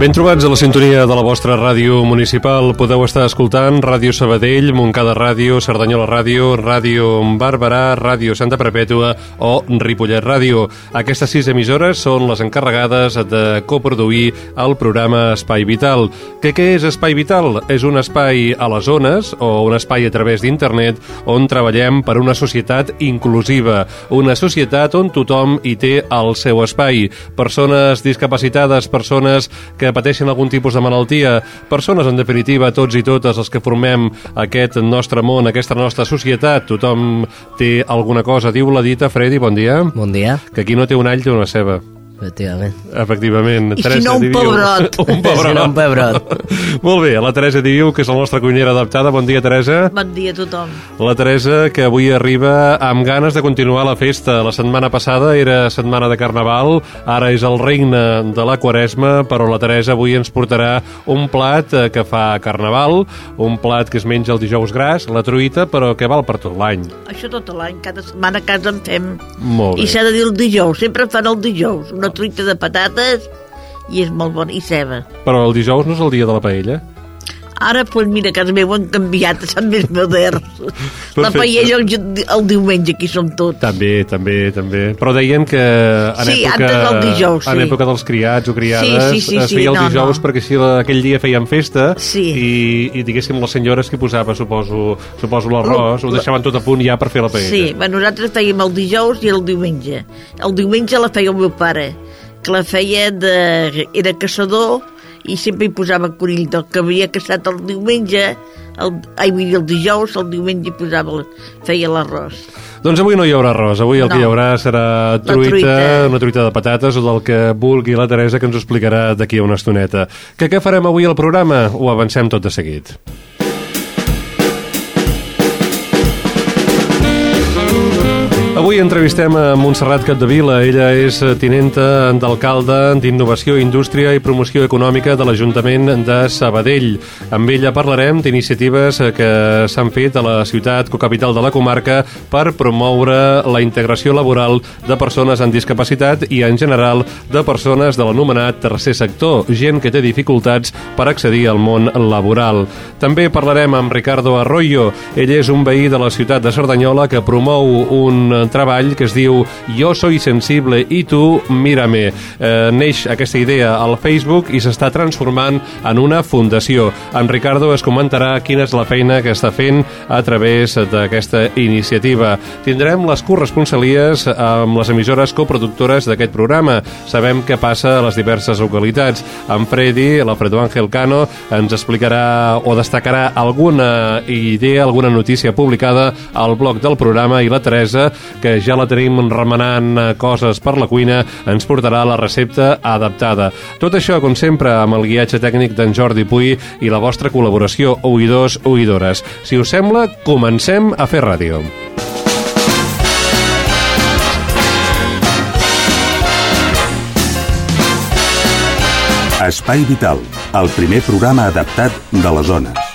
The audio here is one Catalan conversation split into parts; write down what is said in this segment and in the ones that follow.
Ben trobats a la sintonia de la vostra ràdio municipal. Podeu estar escoltant Ràdio Sabadell, Montcada Ràdio, Cerdanyola Ràdio, Ràdio Barberà, Ràdio Santa Perpètua o Ripollet Ràdio. Aquestes sis emissores són les encarregades de coproduir el programa Espai Vital. Que què és Espai Vital? És un espai a les zones o un espai a través d'internet on treballem per una societat inclusiva, una societat on tothom hi té el seu espai. Persones discapacitades, persones que pateixen algun tipus de malaltia, persones, en definitiva, tots i totes els que formem aquest nostre món, aquesta nostra societat, tothom té alguna cosa. Diu la dita, Freddy, bon dia. Bon dia. Que aquí no té un all, té una ceba. Efectivament. Efectivament. I si no, un pebrot. un pebrot. Si no, un pebrot. Molt bé, la Teresa Diu, que és la nostra cuinera adaptada. Bon dia, Teresa. Bon dia a tothom. La Teresa, que avui arriba amb ganes de continuar la festa. La setmana passada era setmana de Carnaval, ara és el regne de la Quaresma, però la Teresa avui ens portarà un plat eh, que fa Carnaval, un plat que es menja el dijous gras, la truita, però que val per tot l'any. Això tot l'any, cada setmana a casa en fem. Molt bé. I s'ha de dir el dijous, sempre fan el dijous. Una truita de patates i és molt bon, i ceba. Però el dijous no és el dia de la paella? Ara, doncs mira, a casa meu han canviat, són més moderns. La Perfecte. paella el, el diumenge, aquí som tots. També, també, també. Però deien que en Sí, època, antes del dijous, en sí. època dels criats o criades Sí, sí, sí, es sí, feia el no, dijous no. perquè si la- aquell dia feien festa Sí. i, i diguéssim les senyores que posava, suposo, suposo l'arròs, ho deixaven tot a punt ja per fer la paella. Sí, bueno, nosaltres fèiem el dijous i el diumenge. El diumenge la feia el meu pare, que la feia de... era caçador i sempre hi posava conill del que havia caçat el diumenge, el, ai, vull dir, el dijous, el diumenge hi posava, feia l'arròs. Doncs avui no hi haurà arròs, avui el No. que hi haurà serà truita, truita. una truita de patates o del que vulgui la Teresa que ens ho explicarà d'aquí a una estoneta. Que què farem avui al programa? Ho avancem tot de seguit. Avui entrevistem a Montserrat Capdevila. Ella és tinenta d'alcalde d'Innovació, Indústria i Promoció Econòmica de l'Ajuntament de Sabadell. Amb ella parlarem d'iniciatives que s'han fet a la ciutat cocapital de la comarca per promoure la integració laboral de persones amb discapacitat i, en general, de persones de l'anomenat tercer sector, gent que té dificultats per accedir al món laboral. També parlarem amb Ricardo Arroyo. Ell és un veí de la ciutat de Cerdanyola que promou un treball que es diu Jo soy sensible i tu mírame. Eh, neix aquesta idea al Facebook i s'està transformant en una fundació. En Ricardo es comentarà quina és la feina que està fent a través d'aquesta iniciativa. Tindrem les corresponsalies amb les emissores coproductores d'aquest programa. Sabem què passa a les diverses localitats. En Freddy, l'Alfredo Ángel Cano, ens explicarà o destacarà alguna idea, alguna notícia publicada al blog del programa i la Teresa, que ja la tenim remenant eh, coses per la cuina, ens portarà la recepta adaptada. Tot això, com sempre, amb el guiatge tècnic d'en Jordi Puy i la vostra col·laboració, oïdors, oïdores. Si us sembla, comencem a fer ràdio. Espai Vital, el primer programa adaptat de les zones.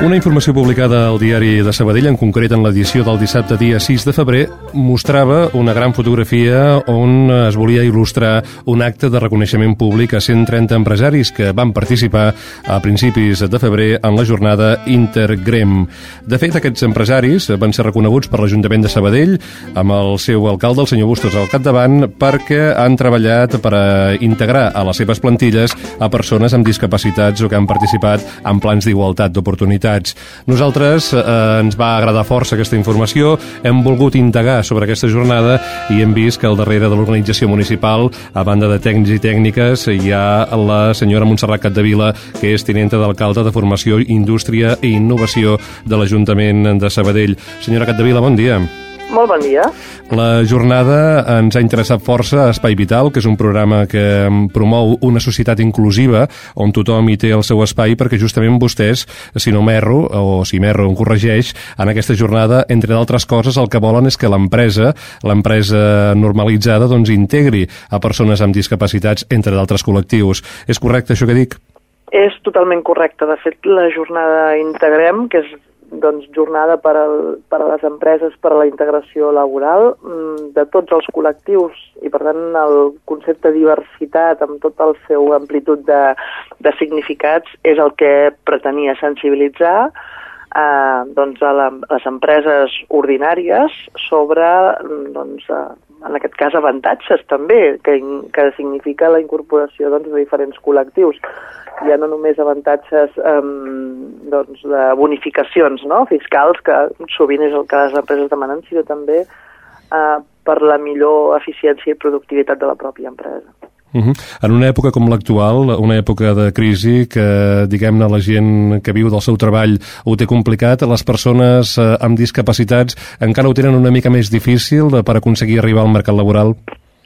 Una informació publicada al diari de Sabadell, en concret en l'edició del dissabte dia 6 de febrer, mostrava una gran fotografia on es volia il·lustrar un acte de reconeixement públic a 130 empresaris que van participar a principis de febrer en la jornada Intergrem. De fet, aquests empresaris van ser reconeguts per l'Ajuntament de Sabadell amb el seu alcalde, el senyor Bustos, al capdavant, perquè han treballat per a integrar a les seves plantilles a persones amb discapacitats o que han participat en plans d'igualtat d'oportunitats entitats. Nosaltres eh, ens va agradar força aquesta informació, hem volgut indagar sobre aquesta jornada i hem vist que al darrere de l'organització municipal, a banda de tècnics i tècniques, hi ha la senyora Montserrat Capdevila, que és tinenta d'alcalde de Formació, Indústria i Innovació de l'Ajuntament de Sabadell. Senyora Capdevila, bon dia. Molt bon dia. La jornada ens ha interessat força a Espai Vital, que és un programa que promou una societat inclusiva on tothom hi té el seu espai perquè justament vostès, si no m'erro, o si m'erro em corregeix, en aquesta jornada, entre d'altres coses, el que volen és que l'empresa, l'empresa normalitzada, doncs integri a persones amb discapacitats, entre d'altres col·lectius. És correcte això que dic? És totalment correcte. De fet, la jornada Integrem, que és doncs, jornada per, al, per a les empreses, per a la integració laboral mm, de tots els col·lectius. I, per tant, el concepte diversitat amb tot el seu amplitud de, de significats és el que pretenia sensibilitzar eh, doncs a, la, a les empreses ordinàries sobre doncs, eh, en aquest cas avantatges també, que, que significa la incorporació doncs, de diferents col·lectius. Ja no només avantatges um, doncs, de bonificacions no? fiscals, que sovint és el que les empreses demanen, sinó també uh, per la millor eficiència i productivitat de la pròpia empresa. Uh -huh. En una època com l'actual, una època de crisi que, diguem-ne, la gent que viu del seu treball ho té complicat, les persones eh, amb discapacitats encara ho tenen una mica més difícil per aconseguir arribar al mercat laboral?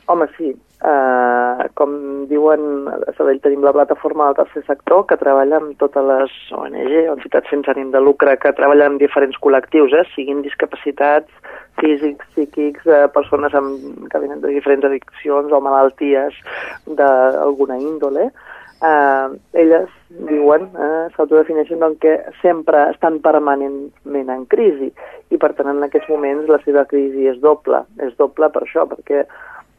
Home, sí. Uh, com diuen, a Sabell tenim la plataforma del tercer sector que treballa amb totes les ONG, entitats sense ànim de lucre, que treballen amb diferents col·lectius, eh, siguin discapacitats, físics, psíquics, eh, persones amb, que venen de diferents addiccions o malalties d'alguna índole, eh, elles diuen, eh, s'autodefineixen doncs, que sempre estan permanentment en crisi i per tant en aquests moments la seva crisi és doble, és doble per això, perquè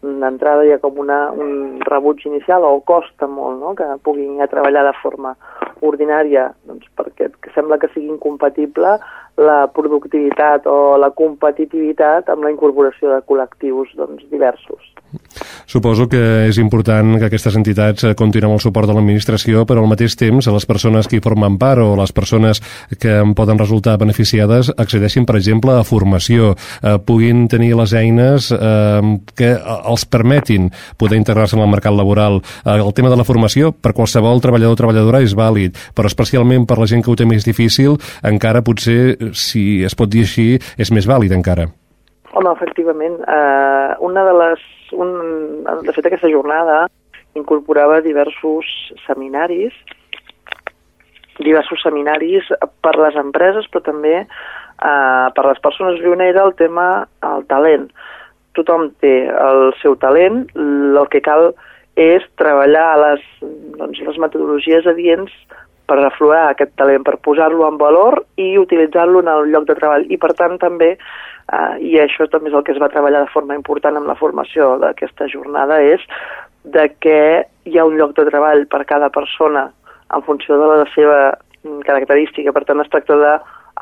d'entrada hi ha com una, un rebuig inicial o costa molt no? que puguin a treballar de forma ordinària doncs perquè sembla que sigui incompatible la productivitat o la competitivitat amb la incorporació de col·lectius doncs, diversos. Suposo que és important que aquestes entitats eh, comptin amb el suport de l'administració, però al mateix temps a les persones que hi formen part o les persones que en poden resultar beneficiades accedeixin, per exemple, a formació, eh, puguin tenir les eines eh, que els permetin poder integrar-se en el mercat laboral. Eh, el tema de la formació, per qualsevol treballador o treballadora, és vàlid, però especialment per la gent que ho té més difícil, encara potser si es pot dir així, és més vàlid encara. Home, efectivament, eh, una de les... Un, de fet, aquesta jornada incorporava diversos seminaris, diversos seminaris per les empreses, però també eh, per les persones. Era el tema, el talent. Tothom té el seu talent, el que cal és treballar les, doncs, les metodologies adients per aflorar aquest talent, per posar-lo en valor i utilitzar-lo en el lloc de treball. I per tant també, eh, i això també és el que es va treballar de forma important amb la formació d'aquesta jornada, és de que hi ha un lloc de treball per cada persona en funció de la seva característica. Per tant, es tracta de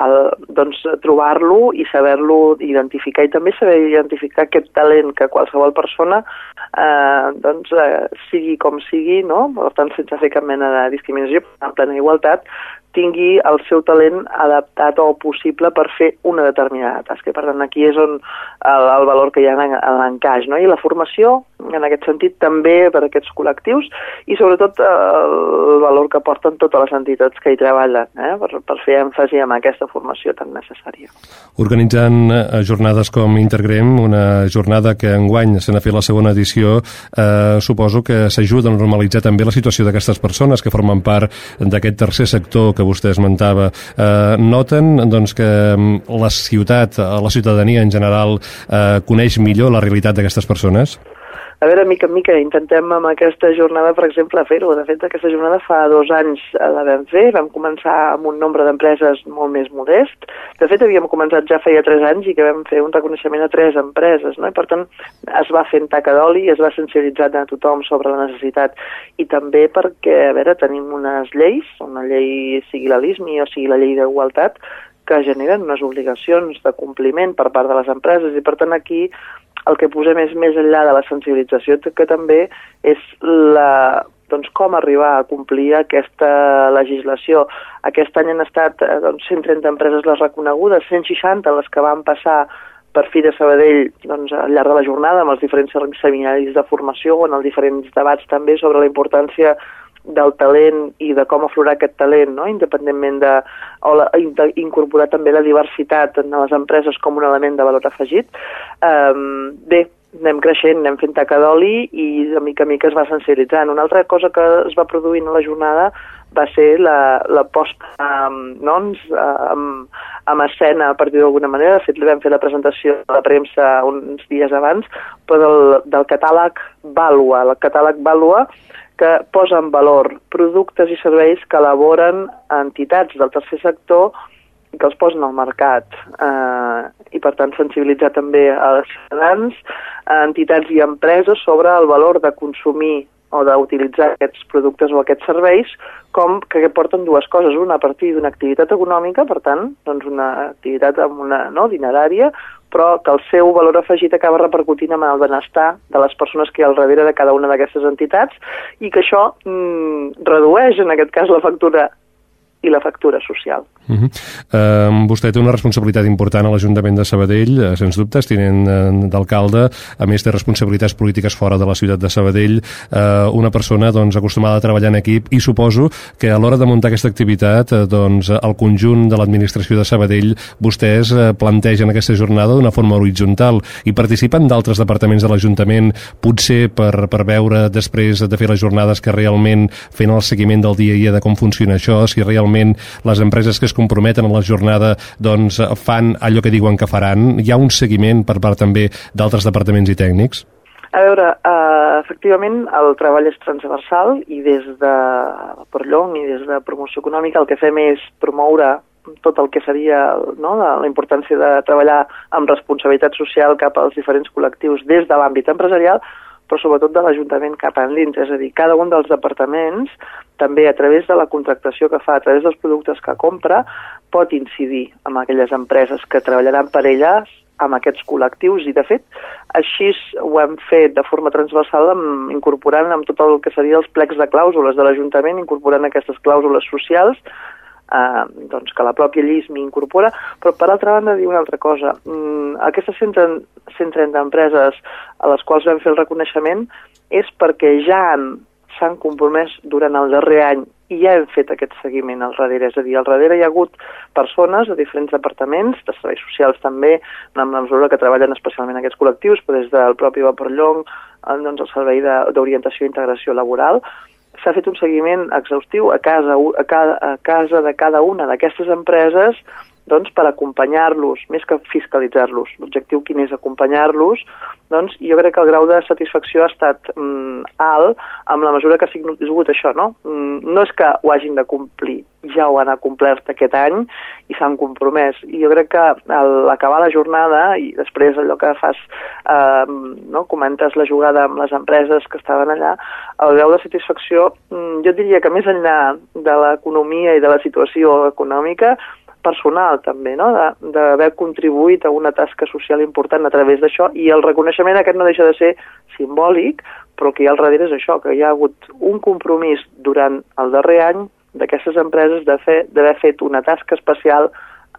el, doncs, trobar-lo i saber-lo identificar i també saber identificar aquest talent que qualsevol persona eh, doncs, eh, sigui com sigui, no? per tant sense fer cap mena de discriminació, en plena igualtat, tingui el seu talent adaptat o possible per fer una determinada tasca. Per tant, aquí és on el, el valor que hi ha en, en l'encaix. No? I la formació, en aquest sentit, també per aquests col·lectius i sobretot el valor que porten totes les entitats que hi treballen, eh? per, per fer èmfasi en aquesta formació tan necessària. Organitzant eh, jornades com Intergrem, una jornada que enguany se n'ha fet la segona edició, eh, suposo que s'ajuda a normalitzar també la situació d'aquestes persones que formen part d'aquest tercer sector que que vostè esmentava, eh, noten doncs, que mm, la ciutat, la ciutadania en general, eh, coneix millor la realitat d'aquestes persones? A veure, mica en mica, intentem amb aquesta jornada, per exemple, fer-ho. De fet, aquesta jornada fa dos anys la vam fer, vam començar amb un nombre d'empreses molt més modest. De fet, havíem començat ja feia tres anys i que vam fer un reconeixement a tres empreses, no? I per tant, es va en taca d'oli, es va sensibilitzar a tothom sobre la necessitat i també perquè, a veure, tenim unes lleis, una llei sigui la LISMI o sigui la llei d'igualtat, que generen unes obligacions de compliment per part de les empreses i per tant aquí el que posem és més enllà de la sensibilització que també és la, doncs, com arribar a complir aquesta legislació. Aquest any han estat eh, doncs, 130 empreses les reconegudes, 160 les que van passar per fi de Sabadell doncs, al llarg de la jornada amb els diferents seminaris de formació o en els diferents debats també sobre la importància del talent i de com aflorar aquest talent, no? independentment de, o la, incorporar també la diversitat en les empreses com un element de valor afegit. Um, bé, anem creixent, anem fent taca d'oli i de mica en mica es va sensibilitzant. Una altra cosa que es va produint a la jornada va ser la, la posta um, no, amb, amb escena, per dir d'alguna manera. De fet, li vam fer la presentació a la premsa uns dies abans, però del, del catàleg Valua. El catàleg Valua que posa en valor productes i serveis que elaboren entitats del tercer sector que els posen al mercat eh, i per tant sensibilitzar també als ciutadans, a entitats i empreses sobre el valor de consumir o d'utilitzar aquests productes o aquests serveis com que porten dues coses, una a partir d'una activitat econòmica, per tant, doncs una activitat amb una no, dinerària, però que el seu valor afegit acaba repercutint en el benestar de les persones que hi ha al darrere de cada una d'aquestes entitats i que això mm, redueix, en aquest cas, la factura i la factura social. Uh -huh. uh, vostè té una responsabilitat important a l'Ajuntament de Sabadell, uh, sens dubtes, tinent uh, d'alcalde, a més té responsabilitats polítiques fora de la ciutat de Sabadell, uh, una persona doncs, acostumada a treballar en equip i suposo que a l'hora de muntar aquesta activitat uh, doncs, el conjunt de l'administració de Sabadell vostès uh, plantegen aquesta jornada d'una forma horitzontal i participen d'altres departaments de l'Ajuntament potser per, per veure després de fer les jornades que realment fent el seguiment del dia a dia de com funciona això, si realment realment les empreses que es comprometen a la jornada doncs, fan allò que diuen que faran? Hi ha un seguiment per part també d'altres departaments i tècnics? A veure, uh, efectivament el treball és transversal i des de Porllong i des de promoció econòmica el que fem és promoure tot el que seria no, la importància de treballar amb responsabilitat social cap als diferents col·lectius des de l'àmbit empresarial, però sobretot de l'Ajuntament cap endins, és a dir, cada un dels departaments, també a través de la contractació que fa, a través dels productes que compra, pot incidir amb aquelles empreses que treballaran per elles amb aquests col·lectius. I, de fet, així ho hem fet de forma transversal amb, incorporant amb tot el que seria els plecs de clàusules de l'Ajuntament, incorporant aquestes clàusules socials eh, doncs que la pròpia llei m'incorpora, però per altra banda dir una altra cosa. Mm, aquestes 130, 130 empreses a les quals vam fer el reconeixement és perquè ja s'han compromès durant el darrer any i ja hem fet aquest seguiment al darrere. És a dir, al darrere hi ha hagut persones de diferents departaments, de serveis socials també, amb la mesura que treballen especialment aquests col·lectius, però des del propi Vaporllong, doncs el Servei d'Orientació i Integració Laboral, s'ha fet un seguiment exhaustiu a casa, a cada, a casa de cada una d'aquestes empreses doncs, per acompanyar-los, més que fiscalitzar-los. L'objectiu quin és acompanyar-los, doncs jo crec que el grau de satisfacció ha estat mm, alt amb la mesura que ha sigut això, no? Mm, no és que ho hagin de complir, ja ho han acomplert aquest any i s'han compromès. I jo crec que al acabar la jornada i després allò que fas, eh, no, comentes la jugada amb les empreses que estaven allà, el grau de satisfacció, mm, jo diria que més enllà de l'economia i de la situació econòmica, personal també, no? d'haver contribuït a una tasca social important a través d'això i el reconeixement aquest no deixa de ser simbòlic, però que hi ha al darrere és això, que hi ha hagut un compromís durant el darrer any d'aquestes empreses d'haver fe, fet una tasca especial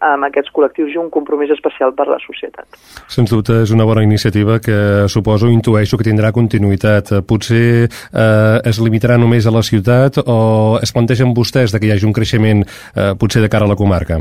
amb aquests col·lectius i un compromís especial per la societat. Sens dubte és una bona iniciativa que suposo, intueixo que tindrà continuïtat. Potser eh, es limitarà només a la ciutat o es plantegen vostès de que hi hagi un creixement eh, potser de cara a la comarca?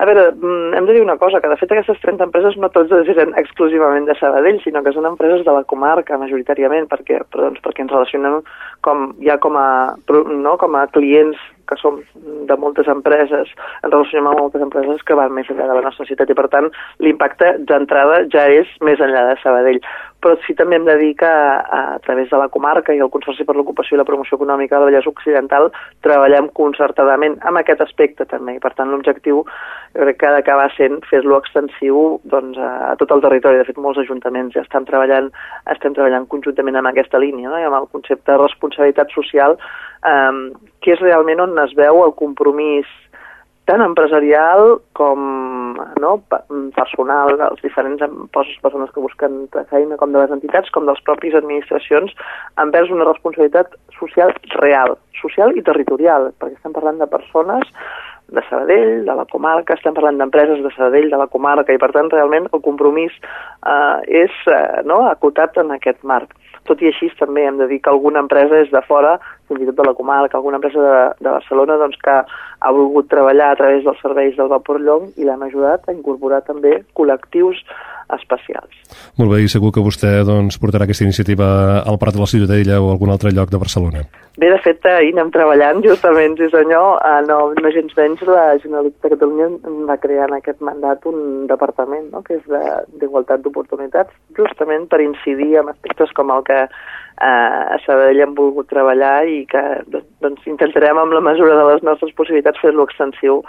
A veure, mm, hem de dir una cosa, que de fet aquestes 30 empreses no totes eren exclusivament de Sabadell, sinó que són empreses de la comarca, majoritàriament, perquè, doncs, perquè ens relacionem com, ja com a, no, com a clients que som de moltes empreses, ens relacionem amb moltes empreses que van més enllà de la nostra ciutat i, per tant, l'impacte d'entrada ja és més enllà de Sabadell. Però sí també hem de dir que a, a través de la comarca i el Consorci per l'Ocupació i la Promoció Econòmica de Vallès Occidental treballem concertadament amb aquest aspecte també i per tant l'objectiu crec que ha d'acabar sent fer-lo extensiu doncs, a, a tot el territori. De fet, molts ajuntaments ja estan treballant, estem treballant conjuntament amb aquesta línia no? i amb el concepte de responsabilitat social eh, que és realment on es veu el compromís tant empresarial com no, personal dels diferents persones que busquen feina, com de les entitats, com dels propis administracions, envers una responsabilitat social real, social i territorial, perquè estem parlant de persones de Sabadell, de la comarca, estem parlant d'empreses de Sabadell, de la comarca, i per tant realment el compromís eh, és eh, no, acotat en aquest marc. Tot i així també hem de dir que alguna empresa és de fora fins i tot de la comarca, alguna empresa de, de Barcelona doncs, que ha volgut treballar a través dels serveis del Vapor Llong i l'hem ajudat a incorporar també col·lectius especials. Molt bé, i segur que vostè doncs, portarà aquesta iniciativa al Prat de la Ciutadella o a algun altre lloc de Barcelona. Bé, de fet, ahir anem treballant justament, sí senyor, a no, no gens menys la Generalitat de Catalunya va crear en aquest mandat un departament, no?, que és d'igualtat d'oportunitats, justament per incidir en aspectes com el que eh, a Sabadell hem volgut treballar i que doncs, intentarem amb la mesura de les nostres possibilitats fer-lo extensiu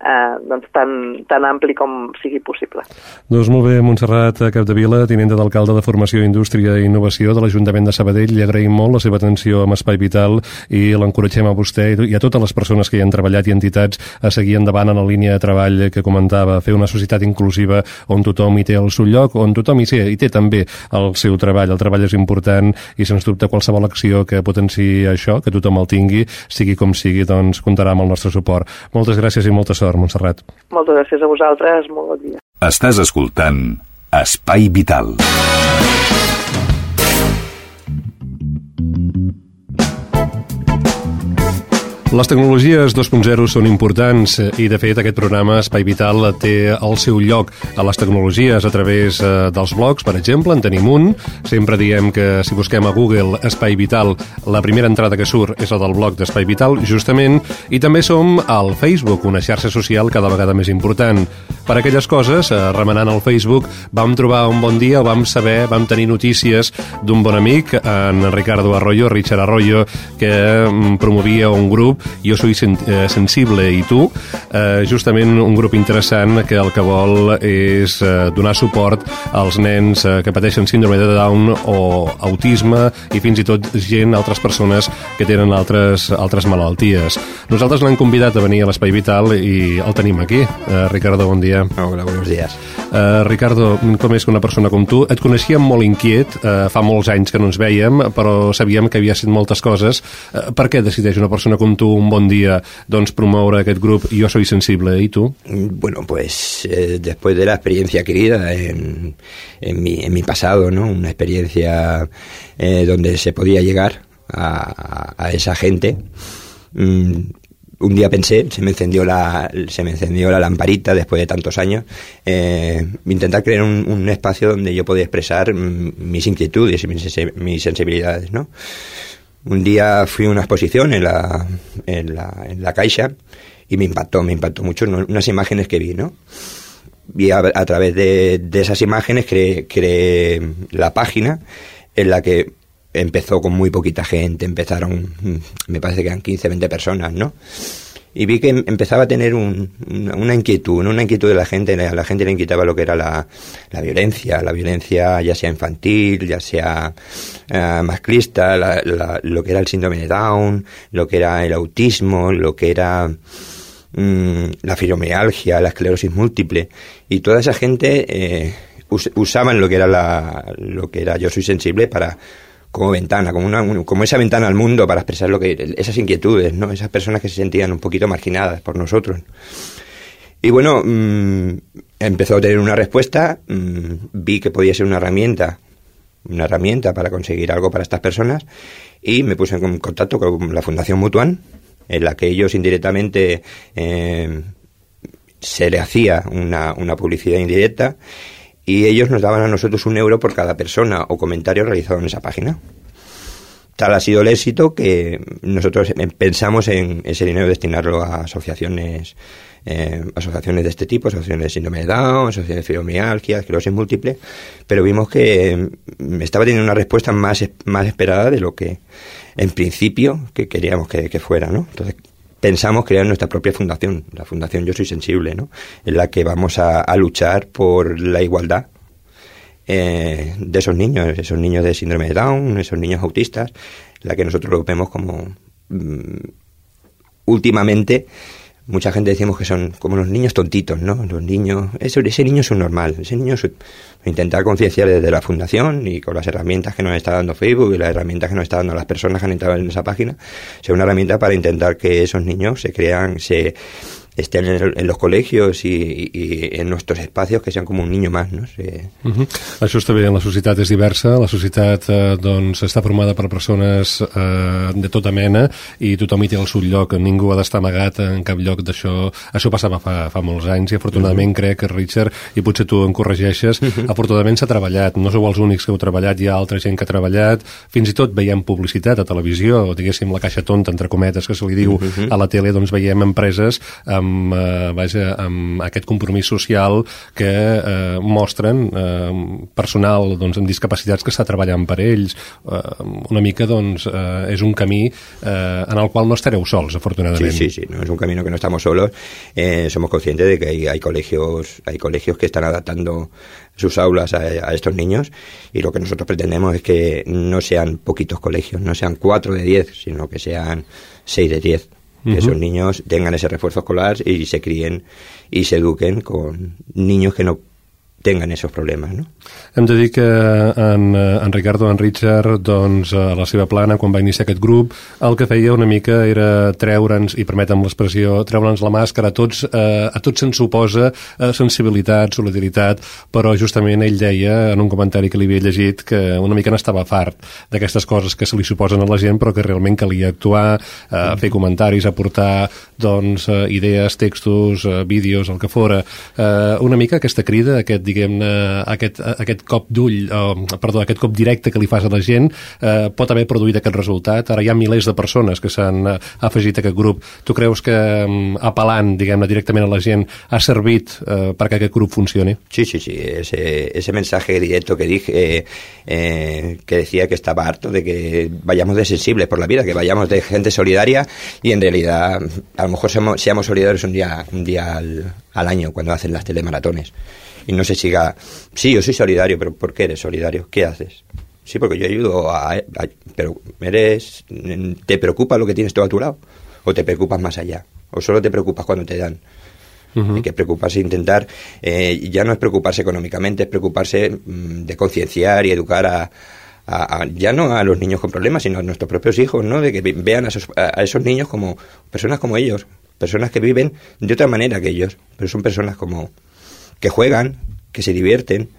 eh, doncs tan, tan ampli com sigui possible. Doncs molt bé, Montserrat Capdevila, tinenta d'alcalde de Formació, Indústria i Innovació de l'Ajuntament de Sabadell, li agraïm molt la seva atenció amb Espai Vital i l'encoratgem a vostè i a totes les persones que hi han treballat i entitats a seguir endavant en la línia de treball que comentava, fer una societat inclusiva on tothom hi té el seu lloc, on tothom hi, sé, hi té també el seu treball. El treball és important i sens dubte qualsevol acció que potenciï això, que tothom el tingui, sigui com sigui, doncs comptarà amb el nostre suport. Moltes gràcies i molta sort sort, Montserrat. Moltes gràcies a vosaltres, molt bon dia. Estàs escoltant Espai Vital. Les tecnologies 2.0 són importants i, de fet, aquest programa Espai Vital té el seu lloc a les tecnologies a través eh, dels blogs, per exemple, en tenim un. Sempre diem que si busquem a Google Espai Vital, la primera entrada que surt és la del blog d'Espai Vital, justament, i també som al Facebook, una xarxa social cada vegada més important. Per aquelles coses, eh, remenant al Facebook, vam trobar un bon dia, vam saber, vam tenir notícies d'un bon amic, en Ricardo Arroyo, Richard Arroyo, que mm, promovia un grup Jo soy sen eh, sensible i tu, eh, justament un grup interessant que el que vol és eh, donar suport als nens eh, que pateixen síndrome de Down o autisme i fins i tot gent, altres persones que tenen altres, altres malalties. Nosaltres l'hem convidat a venir a l'Espai Vital i el tenim aquí. Eh, Ricardo, bon dia. Hola, buenos días. Eh, Ricardo, com és que una persona com tu? Et coneixíem molt inquiet, eh, fa molts anys que no ens veiem, però sabíem que havia estat moltes coses. Eh, per què decideix una persona com tu tu un bon día doncs, promoure aquest grup Yo Soy Sensible, ¿y tú? Bueno, pues eh, después de la experiencia querida en, en, mi, en mi pasado, ¿no? Una experiencia eh, donde se podía llegar a, a esa gente, mm, un día pensé, se me encendió la, se me encendió la lamparita después de tantos años, eh, intentar crear un, un, espacio donde yo podía expresar mm, mis inquietudes y mis, mis sensibilidades, ¿no? Un día fui a una exposición en la, en la, en la Caixa y me impactó, me impactó mucho unas imágenes que vi, ¿no? Y a, a través de, de, esas imágenes creé, creé la página en la que empezó con muy poquita gente, empezaron, me parece que eran 15, 20 personas, ¿no? y vi que em, empezaba a tener un, una inquietud, ¿no? una inquietud de la gente, a la gente le inquietaba lo que era la, la violencia, la violencia ya sea infantil, ya sea uh, masclista, la, la, lo que era el síndrome de Down, lo que era el autismo, lo que era mmm, la fibromialgia, la esclerosis múltiple, y toda esa gente eh, us, usaban lo que era la, lo que era yo soy sensible para como ventana, como, una, como esa ventana al mundo para expresar lo que esas inquietudes, ¿no? Esas personas que se sentían un poquito marginadas por nosotros. Y bueno, mmm, empezó a tener una respuesta, mmm, vi que podía ser una herramienta, una herramienta para conseguir algo para estas personas y me puse en contacto con la Fundación Mutuan, en la que ellos indirectamente eh, se le hacía una publicidad indirecta y ellos nos daban a nosotros un euro por cada persona o comentario realizado en esa página. tal ha sido el éxito que nosotros pensamos en ese dinero destinarlo a asociaciones eh, asociaciones de este tipo, asociaciones de síndrome de Down, asociaciones de fibromialgia, esclerosis múltiple, pero vimos que mm, estaba teniendo una respuesta más, más esperada de lo que en principio que queríamos que, fuera, ¿no? Entonces pensamos crear nuestra propia fundación, la Fundación Yo Soy Sensible, ¿no? En la que vamos a, luchar por la igualdad eh, de esos niños, esos niños de síndrome de Down, esos niños autistas, la que nosotros lo vemos como mm, últimamente mucha gente decimos que son como los niños tontitos, ¿no? Los niños, ese, ese niño es un normal, ese niño es intentar concienciar desde la fundación y con las herramientas que nos está dando Facebook y las herramientas que nos está dando las personas que han entrado en esa página, sea una herramienta para intentar que esos niños se crean, se estén en, los colegios i, i en nostres espacis que siguin com un niño más, no? Sí. Uh -huh. Això està bé, la societat és diversa, la societat eh, doncs, està formada per persones eh, de tota mena i tothom hi té el seu lloc, ningú ha d'estar amagat en cap lloc d'això. Això passava fa, fa molts anys i afortunadament uh -huh. crec que Richard, i potser tu em corregeixes, uh -huh. afortunadament s'ha treballat, no sou els únics que heu treballat, hi ha altra gent que ha treballat, fins i tot veiem publicitat a televisió, o diguéssim la caixa tonta, entre cometes, que se li diu uh -huh. a la tele, doncs veiem empreses amb amb, eh, vaja, amb aquest compromís social que eh, mostren eh, personal doncs, amb discapacitats que està treballant per ells. Eh, una mica doncs, eh, és un camí eh, en el qual no estareu sols, afortunadament. Sí, sí, sí, no es un camino que no estamos solos. Eh, somos conscientes de que hay, hay, colegios, hay colegios que están adaptando sus aulas a, a, estos niños y lo que nosotros pretendemos es que no sean poquitos colegios, no sean cuatro de diez, sino que sean seis de diez uh -huh. esos niños tengan ese refuerzo escolar y se críen y se eduquen con niños que no tengan esos problemes, no? Hem de dir que en, en Ricardo, en Richard, doncs, a la seva plana, quan va iniciar aquest grup, el que feia una mica era treure'ns, i permetem l'expressió, treure'ns la màscara. A tots, eh, a tots se'ns suposa eh, sensibilitat, solidaritat, però justament ell deia, en un comentari que li havia llegit, que una mica n'estava fart d'aquestes coses que se li suposen a la gent, però que realment calia actuar, eh, fer comentaris, aportar doncs, eh, idees, textos, eh, vídeos, el que fora. Eh, una mica aquesta crida, aquest, diguem-ne, aquest, aquest cop d'ull, perdó, aquest cop directe que li fas a la gent eh, pot haver produït aquest resultat. Ara hi ha milers de persones que s'han eh, afegit a aquest grup. Tu creus que eh, apel·lant, diguem-ne, directament a la gent ha servit eh, perquè aquest grup funcioni? Sí, sí, sí. Ese, ese mensaje directo que dije, eh, eh, que decía que estaba harto de que vayamos de sensibles por la vida, que vayamos de gente solidaria y en realidad a lo mejor seamos, seamos solidarios un día, un día al, al año cuando hacen las telemaratones. Y no se siga, sí, yo soy solidario, pero ¿por qué eres solidario? ¿Qué haces? Sí, porque yo ayudo a, pero eres, ¿te preocupa lo que tienes todo a tu lado? ¿O te preocupas más allá? ¿O solo te preocupas cuando te dan? Hay que preocuparse e intentar, eh, ya no es preocuparse económicamente, es preocuparse mm, de concienciar y educar a, a, ya no a los niños con problemas, sino a nuestros propios hijos, ¿no? De que vean a esos, a esos niños como personas como ellos, personas que viven de otra manera que ellos, pero son personas como, que juegan, que se divierten.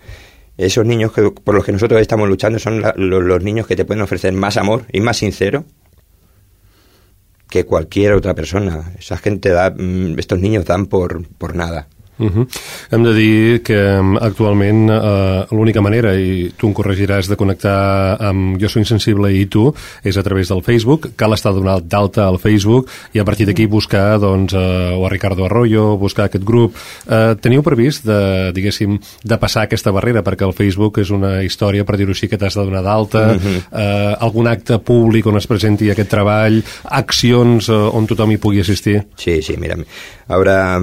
Esos niños que, por los que nosotros estamos luchando son los, niños que te pueden ofrecer más amor y más sincero que cualquier otra persona. Esa gente da, mm, estos niños dan por, por nada. Uh -huh. Hem de dir que actualment uh, l'única manera, i tu em corregiràs, de connectar amb Jo Soy Insensible i tu és a través del Facebook. Cal estar donat d'alta al Facebook i a partir d'aquí buscar doncs, uh, o a Ricardo Arroyo, buscar aquest grup. Uh, teniu previst de, diguéssim, de passar aquesta barrera? Perquè el Facebook és una història, per dir-ho així, que t'has de donar d'alta. Uh -huh. uh, algun acte públic on es presenti aquest treball, accions uh, on tothom hi pugui assistir? Sí, sí, mira, ahora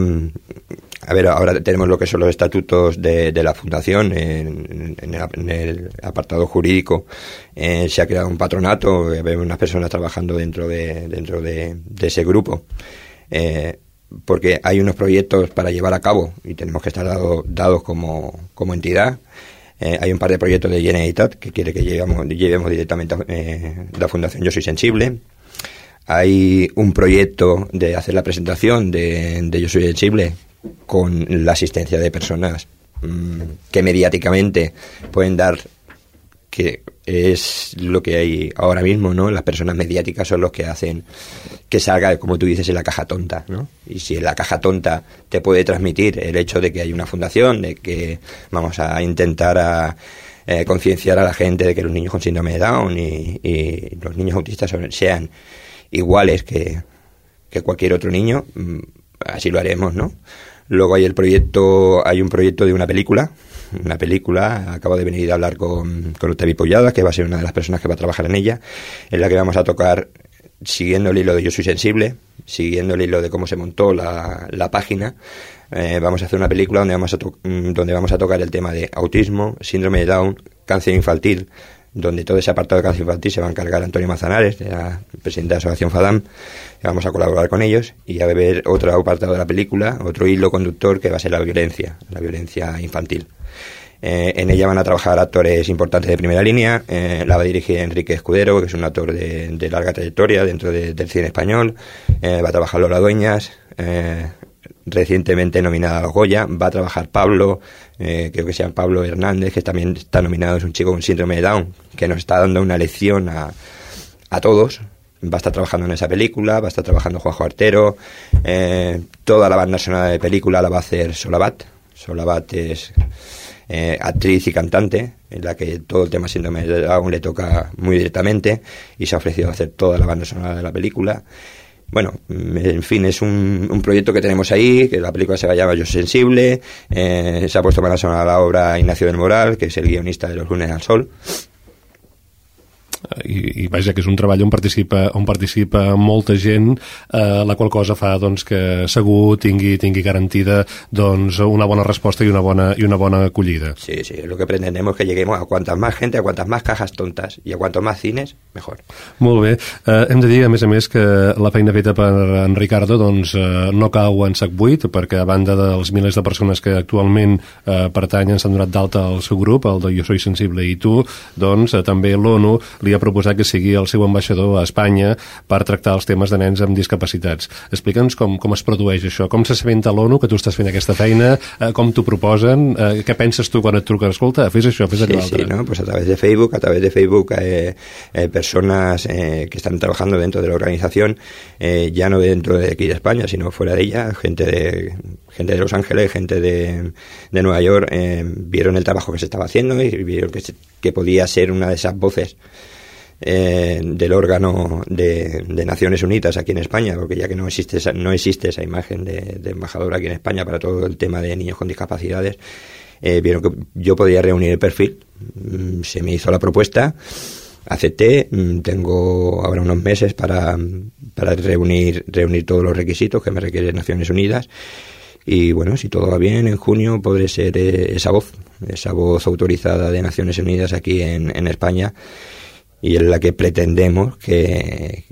a ver, ahora tenemos lo que son los estatutos de, de la fundación en, en, el, en, el, apartado jurídico. Eh, se ha creado un patronato, vemos unas personas trabajando dentro de, dentro de, ese grupo. Eh, porque hay unos proyectos para llevar a cabo y tenemos que estar dado, dados como, como entidad. Eh, hay un par de proyectos de Generalitat que quiere que llevemos, llevemos directamente a eh, la Fundación Yo Soy Sensible. Hay un proyecto de hacer la presentación de Yo Soy Sensible con la asistencia de personas mmm, que mediáticamente pueden dar que es lo que hay ahora mismo, ¿no? Las personas mediáticas son los que hacen que salga, como tú dices, en la caja tonta, ¿no? Y si en la caja tonta te puede transmitir el hecho de que hay una fundación, de que vamos a intentar a eh, concienciar a la gente de que los niños con síndrome de Down y, los niños autistas sean iguales que, que cualquier otro niño, mm, así lo haremos, ¿no? Luego hay el proyecto, hay un proyecto de una película, una película, acabo de venir a hablar con, con Octavio Pollada, que va a ser una de las personas que va a trabajar en ella, en la que vamos a tocar, siguiendo el hilo de Yo Soy Sensible, siguiendo el hilo de cómo se montó la, la página, eh, vamos a hacer una película donde vamos, a mm, donde vamos a tocar el tema de autismo, síndrome de Down, cáncer infantil, donde todo ese apartado de cáncer infantil se va a encargar Antonio Manzanares, la presidente de la Asociación FADAM, vamos a colaborar con ellos y a ver otro apartado de la película, otro hilo conductor que va a ser la violencia, la violencia infantil. Eh, en ella van a trabajar actores importantes de primera línea. Eh, la va a dirigir Enrique Escudero, que es un actor de, larga trayectoria dentro del cine español. Eh, va a trabajar Lola Dueñas, recientemente nominada a Goya. Va a trabajar Pablo, creo que se llama Pablo Hernández, que también está nominado, es un chico con síndrome de Down, que nos está dando una lección a, a todos va a estar trabajando en esa película, va a estar trabajando Juanjo Artero, eh, toda la banda sonora de película la va a hacer Solabat. Solabat es eh, actriz y cantante, en la que todo el tema síndrome de Down le toca muy directamente y se ha ofrecido a hacer toda la banda sonora de la película. Bueno, en fin, es un, proyecto que tenemos ahí, que la película se va a llamar Yo Sensible, eh, se ha puesto banda sonora a la obra Ignacio del Moral, que es el guionista de Los lunes al sol, i, i vaja, que és un treball on participa, on participa molta gent, eh, la qual cosa fa doncs, que segur tingui, tingui garantida doncs, una bona resposta i una bona, i una bona acollida. Sí, sí, lo que pretendemos que lleguemos a cuantas más gente, a cuantas más cajas tontas i a cuantos más cines, mejor. Molt bé. Eh, hem de dir, a més a més, que la feina feta per en Ricardo doncs, eh, no cau en sac buit, perquè a banda dels milers de persones que actualment eh, pertanyen, s'han donat d'alta al seu grup, el de Jo Soy Sensible i tu, doncs eh, també l'ONU li ha proposat que sigui el seu ambaixador a Espanya per tractar els temes de nens amb discapacitats. Explica'ns com, com es produeix això, com s'assabenta l'ONU que tu estàs fent aquesta feina, eh, com t'ho proposen, eh, què penses tu quan et truquen? Escolta, fes això, fes allò sí, altre. Sí, ¿no? pues a través de Facebook, a través de Facebook eh, eh, personas eh, que están trabajando dentro de la organización, eh, ya no dentro de aquí de España, sino fuera de ella, gente de gente de Los Ángeles, gente de, de Nueva York, eh, vieron el trabajo que se estaba haciendo y vieron que, se, que podía ser una de esas voces eh, del órgano de, de, Naciones Unidas aquí en España, porque ya que no existe esa, no existe esa imagen de, de embajador aquí en España para todo el tema de niños con discapacidades, eh, vieron que yo podía reunir el perfil, mm, se me hizo la propuesta, acepté, mm, tengo ahora unos meses para, reunir, reunir todos los requisitos que me requiere Naciones Unidas. Y bueno, si todo va bien, en junio podré ser eh, esa voz, esa voz autorizada de Naciones Unidas aquí en, en España y en la que pretendemos que,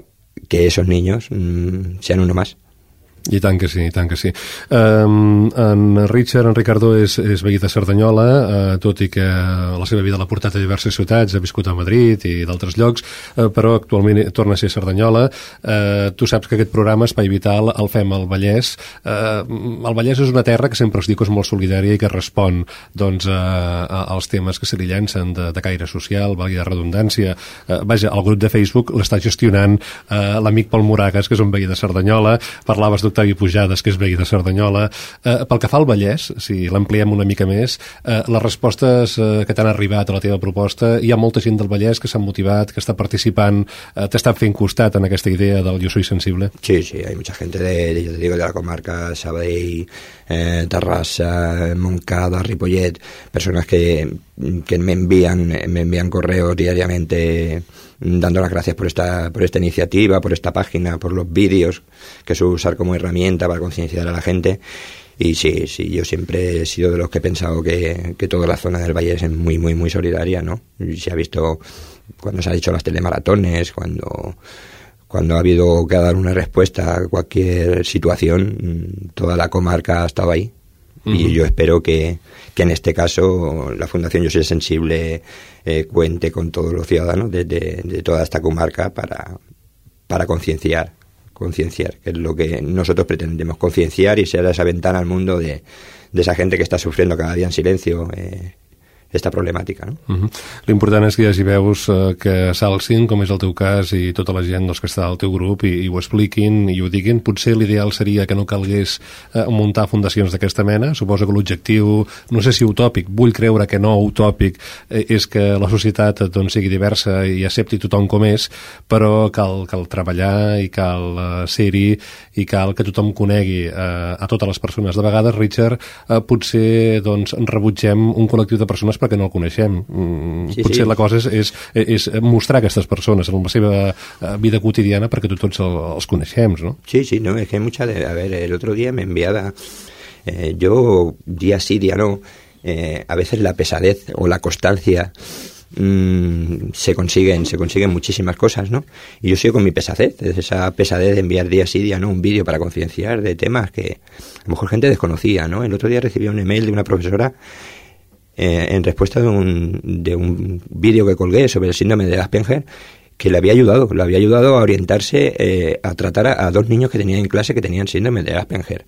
que esos niños mmm, sean uno más. I tant que sí, i tant que sí. Um, en Richard, en Ricardo, és, és veí de Cerdanyola, uh, tot i que la seva vida l'ha portat a diverses ciutats, ha viscut a Madrid i d'altres llocs, uh, però actualment torna a ser Cerdanyola. Uh, tu saps que aquest programa, Espai Vital, el fem al Vallès. Uh, el Vallès és una terra que sempre diu que és molt solidària i que respon doncs, uh, als temes que se li llancen de, de caire social, valgui de redundància. Uh, vaja, el grup de Facebook l'està gestionant uh, l'amic Pol Moragas, que és un veí de Cerdanyola. Parlaves d'Octavi Pujades, que és veí de Cerdanyola. Eh, pel que fa al Vallès, si l'ampliem una mica més, eh, les respostes eh, que t'han arribat a la teva proposta, hi ha molta gent del Vallès que s'han motivat, que està participant, eh, t'estan fent costat en aquesta idea del Jo soy sensible? Sí, sí, hay mucha gente de, de, digo, de la comarca Sabadell, eh, Terrassa, Moncada, Ripollet, personas que, que me envían, me envían correos diariamente dando las gracias por esta, por esta iniciativa, por esta página, por los vídeos que suelo usar como herramienta para concienciar a la gente. Y sí, sí, yo siempre he sido de los que he pensado que, que toda la zona del Valle es muy, muy, muy solidaria, ¿no? Se ha visto cuando se ha dicho las telemaratones, cuando, cuando ha habido que dar una respuesta a cualquier situación, toda la comarca ha estado ahí. Uh -huh. Y yo espero que, que en este caso la Fundación Yo Soy Sensible eh, cuente con todos los ciudadanos de, de, de toda esta comarca para, para concienciar, concienciar, que es lo que nosotros pretendemos, concienciar y ser esa ventana al mundo de, de, esa gente que está sufriendo cada día en silencio eh, esta problemàtica. No? Uh -huh. L'important és que hi hagi veus uh, que s'alcin, com és el teu cas, i tota la gent doncs, que està al teu grup i, i ho expliquin i ho diguin. Potser l'ideal seria que no calgués uh, muntar fundacions d'aquesta mena. Suposo que l'objectiu, no sé si utòpic, vull creure que no utòpic, eh, és que la societat doncs, sigui diversa i accepti tothom com és, però cal, cal treballar i cal uh, ser-hi i cal que tothom conegui uh, a totes les persones. De vegades, Richard, uh, potser doncs, rebutgem un col·lectiu de persones perquè no el coneixem. Mm, sí, Potser sí. la cosa és, és, és mostrar aquestes persones en la seva eh, vida quotidiana perquè tots els coneixem, ¿no? Sí, sí, no, es que hay mucha... De, a ver, el otro día me enviaba... Eh, yo, día sí, día no, eh, a veces la pesadez o la constancia mmm, se consiguen se consiguen muchísimas cosas, ¿no? Y yo sigo con mi pesadez, esa pesadez de enviar día sí, día no un vídeo para concienciar de temas que a lo mejor gente desconocía, ¿no? El otro día recibí un email de una profesora eh, en respuesta de un, de un vídeo que colgué sobre el síndrome de Asperger que le había ayudado, le había ayudado a orientarse eh, a tratar a, dos niños que tenía en clase que tenían síndrome de Asperger.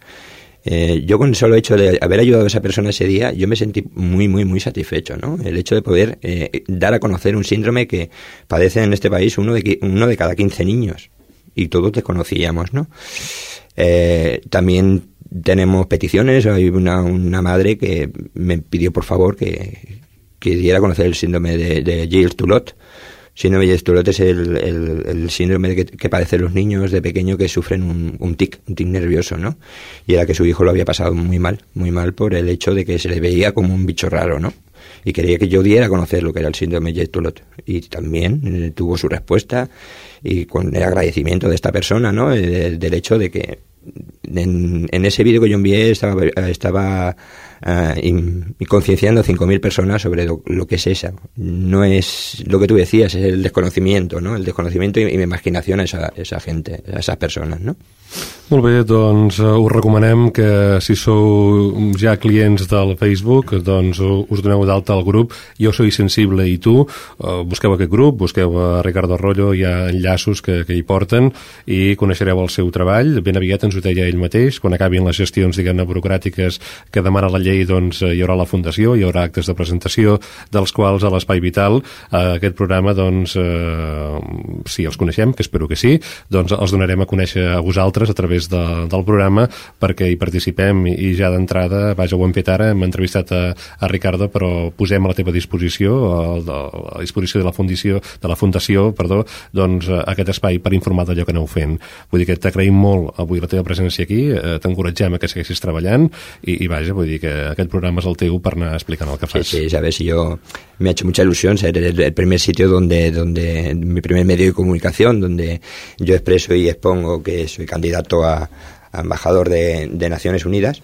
Eh, yo con el solo hecho de haber ayudado a esa persona ese día, yo me sentí muy, muy, muy satisfecho, ¿no? El hecho de poder dar a conocer un síndrome que padece en este país uno de, uno de cada 15 niños. Y todos desconocíamos, ¿no? también tenemos peticiones. Hay una, una madre que me pidió por favor que, que diera a conocer el síndrome de, de Gilles-Toulot. Síndrome de Gilles-Toulot es el, el, síndrome que, que, padecen los niños de pequeño que sufren un, un tic, un tic nervioso, ¿no? Y era que su hijo lo había pasado muy mal, muy mal por el hecho de que se le veía como un bicho raro, ¿no? Y quería que yo diera a conocer lo que era el síndrome de Gilles-Toulot. Y también eh, tuvo su respuesta y con el agradecimiento de esta persona, ¿no? Eh, del hecho de que en, en ese vídeo que yo envié estaba, estaba uh, y, concienciando a 5.000 personas sobre lo, lo, que es esa. No es lo que tú decías, es el desconocimiento, ¿no? El desconocimiento y, y mi imaginación a esa, esa gente, a esas personas, ¿no? Molt bé, doncs uh, us recomanem que si sou ja clients del Facebook, doncs us doneu d'alta al grup Jo Soy Sensible i tu, uh, busqueu aquest grup, busqueu a Ricardo Arroyo, hi ha enllaços que, que hi porten i coneixereu el seu treball. Ben aviat ens ho deia ell mateix, quan acabin les gestions, diguem-ne, burocràtiques que demana la llei, doncs hi haurà la fundació, hi haurà actes de presentació, dels quals a l'Espai Vital, uh, aquest programa, doncs, uh, si els coneixem, que espero que sí, doncs els donarem a conèixer a vosaltres a través de, del programa perquè hi participem i, i ja d'entrada, vaja, ho hem fet ara, hem entrevistat a, a Ricardo, però posem a la teva disposició, a, a la disposició de la fundació, de la fundació, perdó, doncs aquest espai per informar d'allò que aneu fent. Vull dir que t'agraïm molt avui la teva presència aquí, eh, t'encoratgem a que segueixis treballant i, i vaja, vull dir que aquest programa és el teu per anar explicant el que fas. Sí, sí, sabes, yo me ha hecho mucha ilusión ser el, el primer sitio donde, donde mi primer medio de comunicación, donde yo expreso y expongo que soy candidato a, a embajador de, de, Naciones Unidas.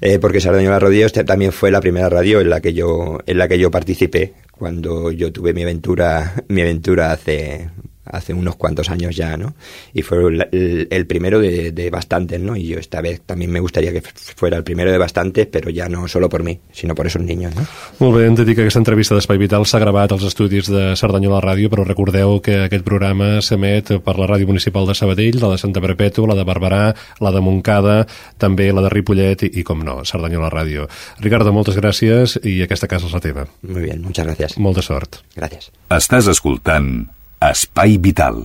Eh, porque Sardañola Rodillos también fue la primera radio en la que yo en la que yo participé cuando yo tuve mi aventura mi aventura hace hace unos cuantos años ya, ¿no? Y fue el, el primero de, de, bastantes, ¿no? Y yo esta vez también me gustaría que fuera el primero de bastantes, pero ya no solo por mí, sino por esos niños, no? Molt bé, hem de dir que aquesta entrevista d'Espai Vital s'ha gravat als estudis de Cerdanyola Ràdio, però recordeu que aquest programa s'emet per la Ràdio Municipal de Sabadell, la de Santa Perpètua, la de Barberà, la de Montcada, també la de Ripollet i, i com no, Cerdanyola Ràdio. Ricardo, moltes gràcies i aquesta casa és la teva. Muy bien, muchas gracias. Molta sort. Gràcies. Estàs escoltant Espai Vital.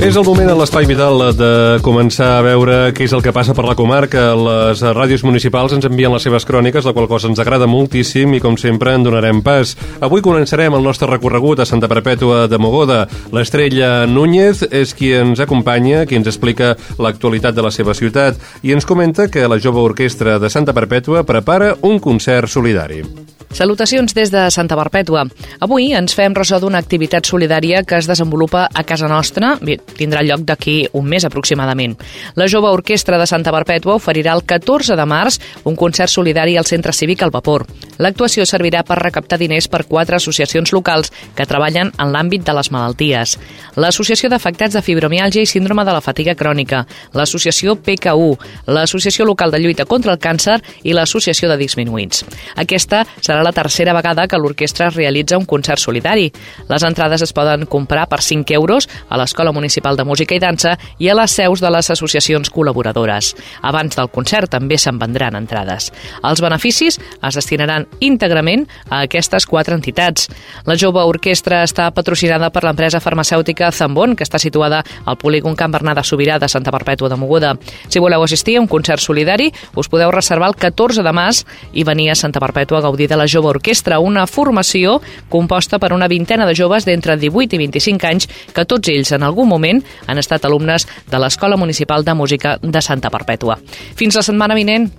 És el moment a l'Espai Vital de començar a veure què és el que passa per la comarca. Les ràdios municipals ens envien les seves cròniques, la qual cosa ens agrada moltíssim i, com sempre, en donarem pas. Avui començarem el nostre recorregut a Santa Perpètua de Mogoda. L'estrella Núñez és qui ens acompanya, qui ens explica l'actualitat de la seva ciutat i ens comenta que la jove orquestra de Santa Perpètua prepara un concert solidari. Salutacions des de Santa Perpètua. Avui ens fem ressò d'una activitat solidària que es desenvolupa a casa nostra, Bé, tindrà lloc d'aquí un mes aproximadament. La jove orquestra de Santa Perpètua oferirà el 14 de març un concert solidari al Centre Cívic al Vapor. L'actuació servirà per recaptar diners per quatre associacions locals que treballen en l'àmbit de les malalties. L'Associació d'Afectats de Fibromialgia i Síndrome de la Fatiga Crònica, l'Associació PKU, l'Associació Local de Lluita contra el Càncer i l'Associació de Disminuïts. Aquesta serà serà la tercera vegada que l'orquestra realitza un concert solidari. Les entrades es poden comprar per 5 euros a l'Escola Municipal de Música i Dansa i a les seus de les associacions col·laboradores. Abans del concert també se'n vendran entrades. Els beneficis es destinaran íntegrament a aquestes quatre entitats. La jove orquestra està patrocinada per l'empresa farmacèutica Zambon, que està situada al polígon Can Bernat de Sobirà de Santa Perpètua de Moguda. Si voleu assistir a un concert solidari, us podeu reservar el 14 de març i venir a Santa Perpètua a gaudir de la Jove Orquestra, una formació composta per una vintena de joves d'entre 18 i 25 anys que tots ells en algun moment han estat alumnes de l'Escola Municipal de Música de Santa Perpètua. Fins la setmana vinent.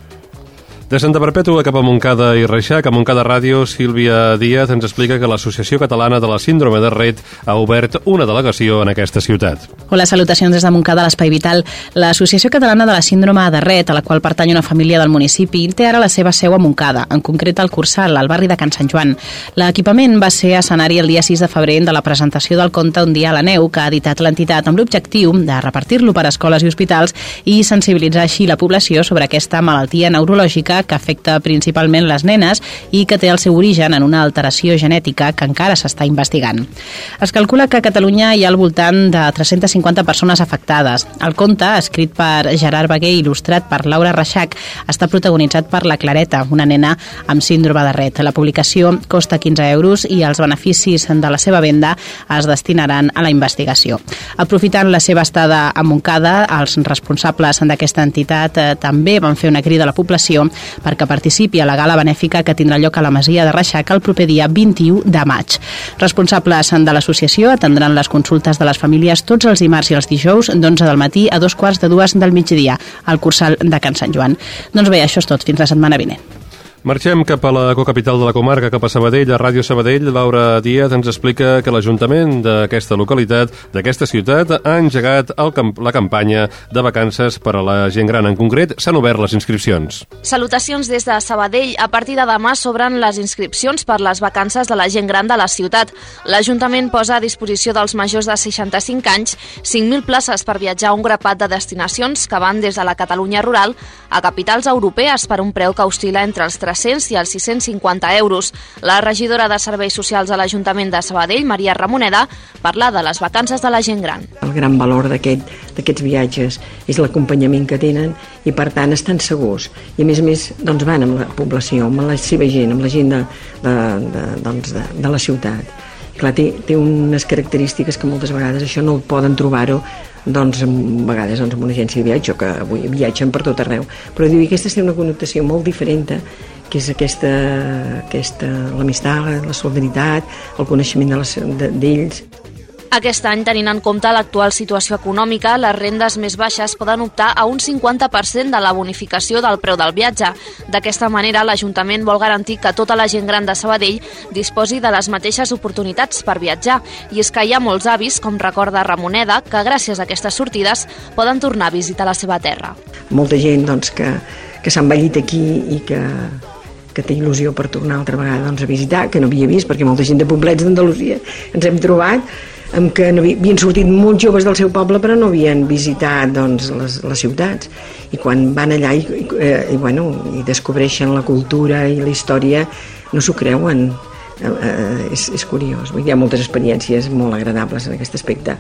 De Santa Perpètua cap a Montcada i Reixac, a Montcada Ràdio, Sílvia Díaz ens explica que l'Associació Catalana de la Síndrome de Ret ha obert una delegació en aquesta ciutat. Hola, salutacions des de Montcada, l'Espai Vital. L'Associació Catalana de la Síndrome de Ret, a la qual pertany una família del municipi, té ara la seva seu a Montcada, en concret al Cursal, al barri de Can Sant Joan. L'equipament va ser escenari el dia 6 de febrer de la presentació del conte Un dia a la neu, que ha editat l'entitat amb l'objectiu de repartir-lo per escoles i hospitals i sensibilitzar així la població sobre aquesta malaltia neurològica que afecta principalment les nenes i que té el seu origen en una alteració genètica que encara s'està investigant. Es calcula que a Catalunya hi ha al voltant de 350 persones afectades. El conte, escrit per Gerard Baguer i il·lustrat per Laura Reixac, està protagonitzat per la Clareta, una nena amb síndrome de Ret. La publicació costa 15 euros i els beneficis de la seva venda es destinaran a la investigació. Aprofitant la seva estada a Montcada, els responsables d'aquesta entitat eh, també van fer una crida a la població perquè participi a la gala benèfica que tindrà lloc a la Masia de Reixac el proper dia 21 de maig. Responsables de l'associació atendran les consultes de les famílies tots els dimarts i els dijous d'11 del matí a dos quarts de dues del migdia al Cursal de Can Sant Joan. Doncs bé, això és tot. Fins la setmana vinent. Marxem cap a la cocapital de la comarca, cap a Sabadell, a Ràdio Sabadell. Laura Díaz ens explica que l'Ajuntament d'aquesta localitat, d'aquesta ciutat, ha engegat el camp la campanya de vacances per a la gent gran. En concret, s'han obert les inscripcions. Salutacions des de Sabadell. A partir de demà s'obren les inscripcions per les vacances de la gent gran de la ciutat. L'Ajuntament posa a disposició dels majors de 65 anys 5.000 places per viatjar a un grapat de destinacions que van des de la Catalunya rural a capitals europees per un preu que oscil·la entre els 300 i els 650 euros. La regidora de Serveis Socials a l'Ajuntament de Sabadell, Maria Ramoneda, parla de les vacances de la gent gran. El gran valor d'aquests aquest, viatges és l'acompanyament que tenen i per tant estan segurs i a més a més doncs, van amb la població, amb la seva gent, amb la gent de, de, de, doncs, de, de la ciutat. Clar, té, té unes característiques que moltes vegades això no poden trobar-ho doncs, a vegades doncs, amb una agència de viatge, que avui viatgen per tot arreu. Però diu, aquesta té una connotació molt diferent que és aquesta, aquesta l'amistat, la solidaritat, el coneixement d'ells. De de, aquest any, tenint en compte l'actual situació econòmica, les rendes més baixes poden optar a un 50% de la bonificació del preu del viatge. D'aquesta manera, l'Ajuntament vol garantir que tota la gent gran de Sabadell disposi de les mateixes oportunitats per viatjar. I és que hi ha molts avis, com recorda Ramoneda, que gràcies a aquestes sortides poden tornar a visitar la seva terra. Molta gent doncs, que, que s'ha envellit aquí i que, que té il·lusió per tornar altra vegada doncs, a visitar, que no havia vist, perquè molta gent de poblets d'Andalusia ens hem trobat amb què havien sortit molts joves del seu poble però no havien visitat doncs, les, les ciutats i quan van allà i, i, eh, i, bueno, i descobreixen la cultura i la història no s'ho creuen eh, eh, és, és curiós hi ha moltes experiències molt agradables en aquest aspecte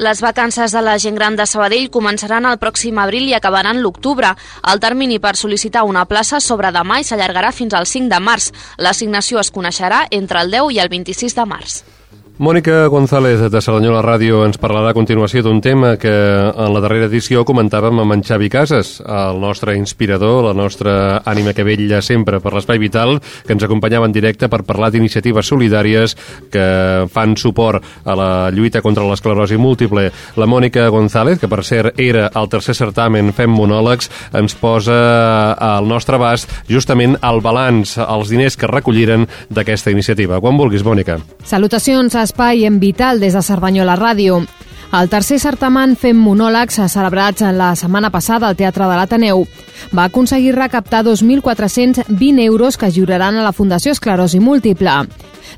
les vacances de la gent gran de Sabadell començaran el pròxim abril i acabaran l'octubre. El termini per sol·licitar una plaça sobre demà i s'allargarà fins al 5 de març. L'assignació es coneixerà entre el 10 i el 26 de març. Mònica González, de Salanyola Ràdio, ens parlarà a continuació d'un tema que en la darrera edició comentàvem amb en Xavi Casas, el nostre inspirador, la nostra ànima que vella sempre per l'Espai Vital, que ens acompanyava en directe per parlar d'iniciatives solidàries que fan suport a la lluita contra l'esclerosi múltiple. La Mònica González, que per cert era al tercer certamen Fem Monòlegs, ens posa al nostre abast justament el balanç, els diners que recolliren d'aquesta iniciativa. Quan vulguis, Mònica. Salutacions a espai en Vital des de Cerdanyola Ràdio. El tercer certamen Fem monòlegs, celebrats la setmana passada al Teatre de l'Ateneu, va aconseguir recaptar 2.420 euros que lliuraran a la Fundació Esclerosi Múltiple.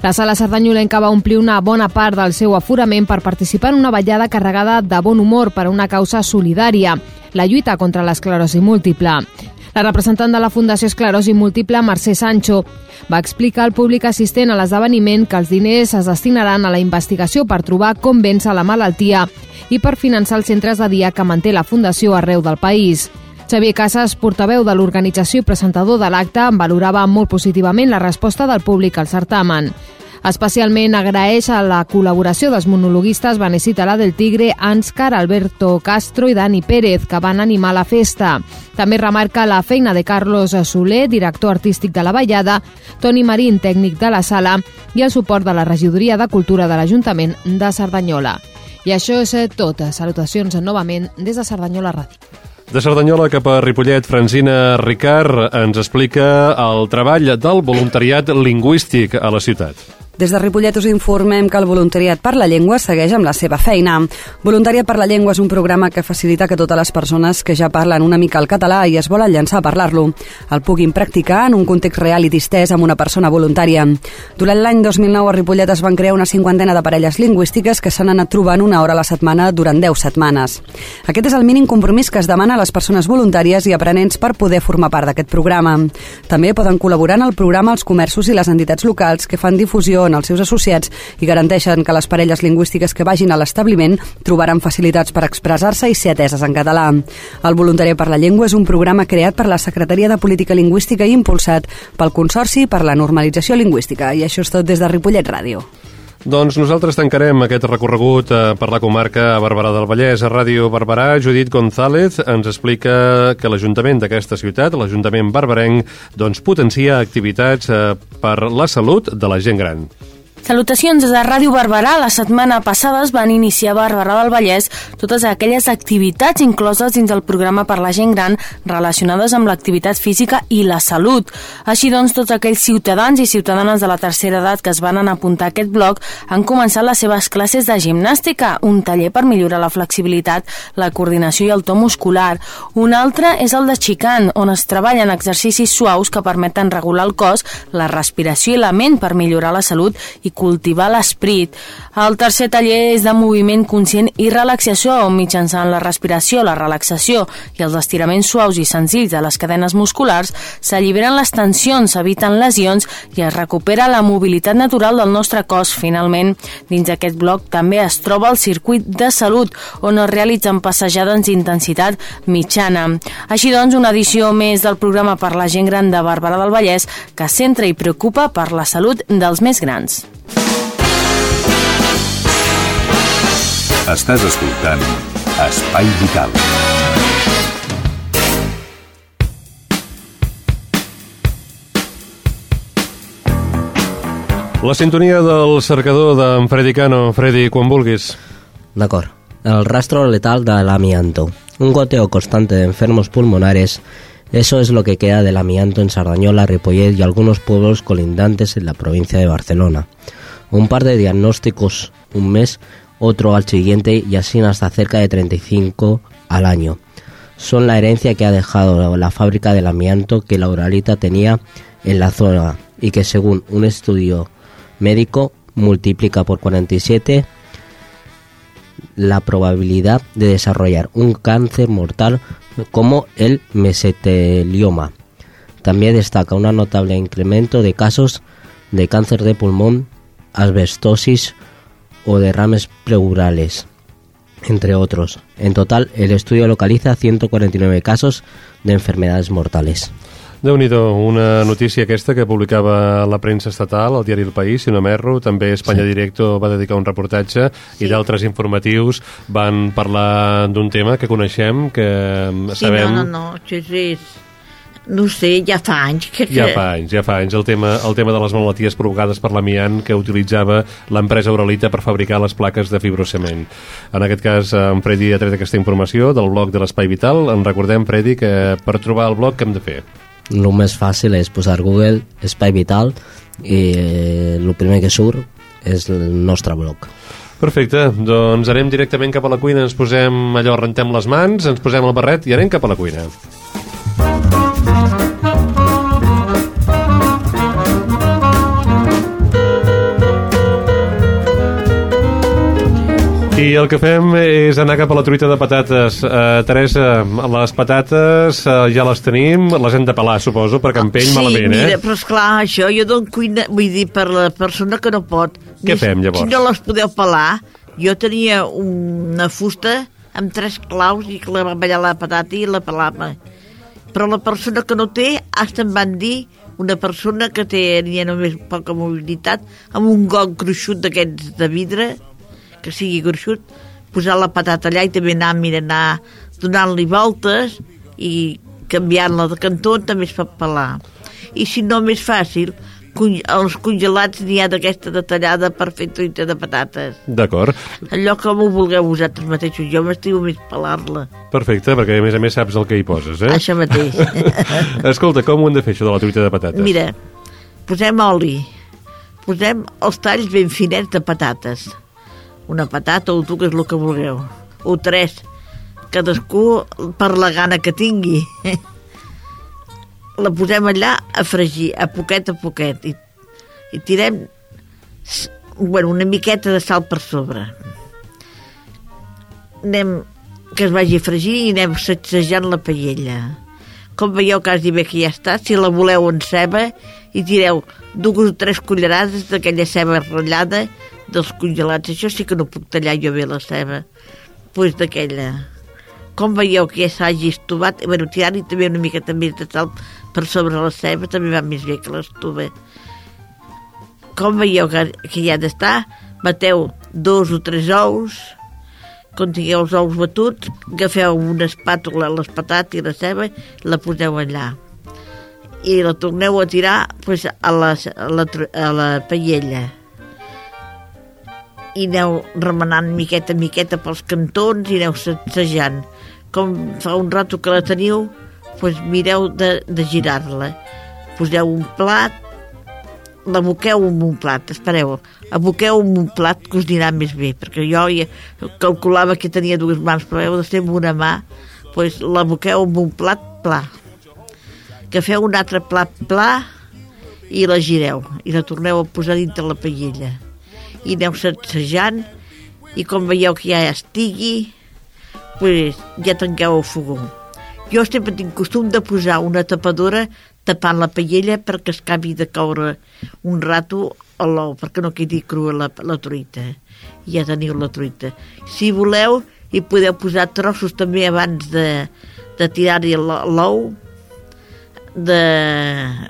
La sala sardanyolenca va omplir una bona part del seu aforament per participar en una ballada carregada de bon humor per a una causa solidària, la lluita contra l'esclerosi múltiple. La representant de la Fundació Esclerosi Múltiple, Mercè Sancho, va explicar al públic assistent a l'esdeveniment que els diners es destinaran a la investigació per trobar com vèncer la malaltia i per finançar els centres de dia que manté la Fundació arreu del país. Xavier Casas, portaveu de l'organització i presentador de l'acte, valorava molt positivament la resposta del públic al certamen. Especialment agraeix a la col·laboració dels monologuistes Vanessa Talà del Tigre, Anscar, Alberto Castro i Dani Pérez, que van animar la festa. També remarca la feina de Carlos Soler, director artístic de la Vallada, Toni Marín, tècnic de la sala, i el suport de la Regidoria de Cultura de l'Ajuntament de Cerdanyola. I això és tot. Salutacions novament des de Cerdanyola Ràdio. De Cerdanyola cap a Ripollet, Francina Ricard ens explica el treball del voluntariat lingüístic a la ciutat. Des de Ripollet us informem que el Voluntariat per la Llengua segueix amb la seva feina. Voluntariat per la Llengua és un programa que facilita que totes les persones que ja parlen una mica el català i es volen llançar a parlar-lo el puguin practicar en un context real i distès amb una persona voluntària. Durant l'any 2009 a Ripollet es van crear una cinquantena de parelles lingüístiques que s'han anat trobant una hora a la setmana durant 10 setmanes. Aquest és el mínim compromís que es demana a les persones voluntàries i aprenents per poder formar part d'aquest programa. També poden col·laborar en el programa els comerços i les entitats locals que fan difusió els seus associats i garanteixen que les parelles lingüístiques que vagin a l'establiment trobaran facilitats per expressar-se i ser ateses en català. El Voluntari per la Llengua és un programa creat per la Secretaria de Política Lingüística i impulsat pel Consorci per la Normalització Lingüística. I això és tot des de Ripollet Ràdio. Doncs nosaltres tancarem aquest recorregut eh, per la comarca a Barberà del Vallès. A Ràdio Barberà, Judit González ens explica que l'Ajuntament d'aquesta ciutat, l'Ajuntament barberenc, doncs potencia activitats eh, per la salut de la gent gran. Salutacions des de Ràdio Barberà. La setmana passada es van iniciar a Barberà del Vallès totes aquelles activitats incloses dins el programa per la gent gran relacionades amb l'activitat física i la salut. Així doncs, tots aquells ciutadans i ciutadanes de la tercera edat que es van anar a apuntar a aquest bloc han començat les seves classes de gimnàstica, un taller per millorar la flexibilitat, la coordinació i el to muscular. Un altre és el de Xican, on es treballen exercicis suaus que permeten regular el cos, la respiració i la ment per millorar la salut i cultivar l'esperit. El tercer taller és de moviment conscient i relaxació, mitjançant la respiració, la relaxació i els estiraments suaus i senzills de les cadenes musculars s'alliberen les tensions, s'eviten lesions i es recupera la mobilitat natural del nostre cos. Finalment, dins d'aquest bloc també es troba el circuit de salut, on es realitzen passejades d'intensitat mitjana. Així doncs, una edició més del programa per la gent gran de Barberà del Vallès que centra i preocupa per la salut dels més grans. Estàs escoltant Espai Vital. La sintonia del cercador d'en Freddy Cano. Freddy, quan vulguis. D'acord. El rastro letal del amianto. Un goteo constante de enfermos pulmonares. Eso es lo que queda del amianto en Sardañola, Ripollet y algunos pueblos colindantes en la provincia de Barcelona. Un par de diagnósticos un mes, otro al siguiente y así hasta cerca de 35 al año. Son la herencia que ha dejado la fábrica del amianto que la Uralita tenía en la zona y que según un estudio médico multiplica por 47 la probabilidad de desarrollar un cáncer mortal como el mesotelioma. También destaca un notable incremento de casos de cáncer de pulmón, asbestosis o derrames pleurales, entre otros. En total, el estudio localiza 149 casos de enfermedades mortales. déu nhi una notícia aquesta que publicava la premsa estatal, el diari El País, si no m'erro, també Espanya sí. Directo va dedicar un reportatge sí. i d'altres informatius van parlar d'un tema que coneixem, que sí, sabem... No, no, no, sí, sí, no sé, ja fa anys que... Ja fa anys, ja fa anys. El tema, el tema de les malalties provocades per l'amiant que utilitzava l'empresa Uralita per fabricar les plaques de fibrocement. En aquest cas, en Freddy ha tret aquesta informació del blog de l'Espai Vital. En recordem, Freddy, que per trobar el blog què hem de fer? El més fàcil és posar Google Espai Vital i eh, el primer que surt és el nostre blog. Perfecte, doncs anem directament cap a la cuina, ens posem allò, rentem les mans, ens posem el barret i anem cap a la cuina. I el que fem és anar cap a la truita de patates. Uh, Teresa, les patates uh, ja les tenim, les hem de pelar, suposo, perquè en pell sí, malament, eh? mira, però esclar, això jo dono cuina, vull dir, per la persona que no pot. Què fem, llavors? Si no les podeu pelar, jo tenia una fusta amb tres claus i que la va ballar la patata i la pelava. Però la persona que no té, hasta em van dir una persona que tenia només poca mobilitat, amb un got gruixut d'aquests de vidre, que sigui gruixut, posar la patata allà i també anar, mira, anar donant-li voltes i canviant-la de cantó també es pot pelar. I si no, més fàcil, els congelats n'hi ha d'aquesta detallada per fer truita de patates. D'acord. Allò que m'ho vulgueu vosaltres mateixos, jo m'estimo més pelar-la. Perfecte, perquè a més a més saps el que hi poses, eh? Això mateix. Escolta, com ho hem de fer, això de la truita de patates? Mira, posem oli, posem els talls ben finets de patates. Una patata o tu, que és el que vulgueu. O tres, cadascú per la gana que tingui. la posem allà a fregir, a poquet a poquet, i, i tirem bueno, una miqueta de sal per sobre. Anem, que es vagi a fregir i anem sacsejant la paella. Com veieu quasi bé que ja està, si la voleu en ceba, i tireu dues o tres cullerades d'aquella ceba ratllada dels congelats. Això sí que no puc tallar jo bé la ceba. Doncs pues d'aquella. Com veieu que ja s'hagi estuvat, bueno, tirant-hi també una miqueta més de sal per sobre la ceba també va més bé que l'estuva. Com veieu que, que ja ha d'estar, bateu dos o tres ous, quan tingueu els ous batuts, agafeu una espàtula, les patates i la ceba, la poseu allà. I la torneu a tirar pues, a, la, a, la, a la paella. I aneu remenant miqueta a miqueta pels cantons i aneu sacsejant. Com fa un rato que la teniu, pues mireu de, de girar-la. Poseu un plat, l'aboqueu en un plat, espereu, aboqueu en un plat que us dirà més bé, perquè jo ja calculava que tenia dues mans, però heu de ser amb una mà, pues l'aboqueu en un plat pla. Que feu un altre plat pla i la gireu, i la torneu a posar dintre la paella. I aneu sacsejant, i com veieu que ja estigui, pues ja tanqueu el fogó jo sempre tinc costum de posar una tapadora tapant la paella perquè es acabi de caure un rato a l'ou, perquè no quedi crua la, la truita. Ja teniu la truita. Si voleu, hi podeu posar trossos també abans de, de tirar-hi l'ou de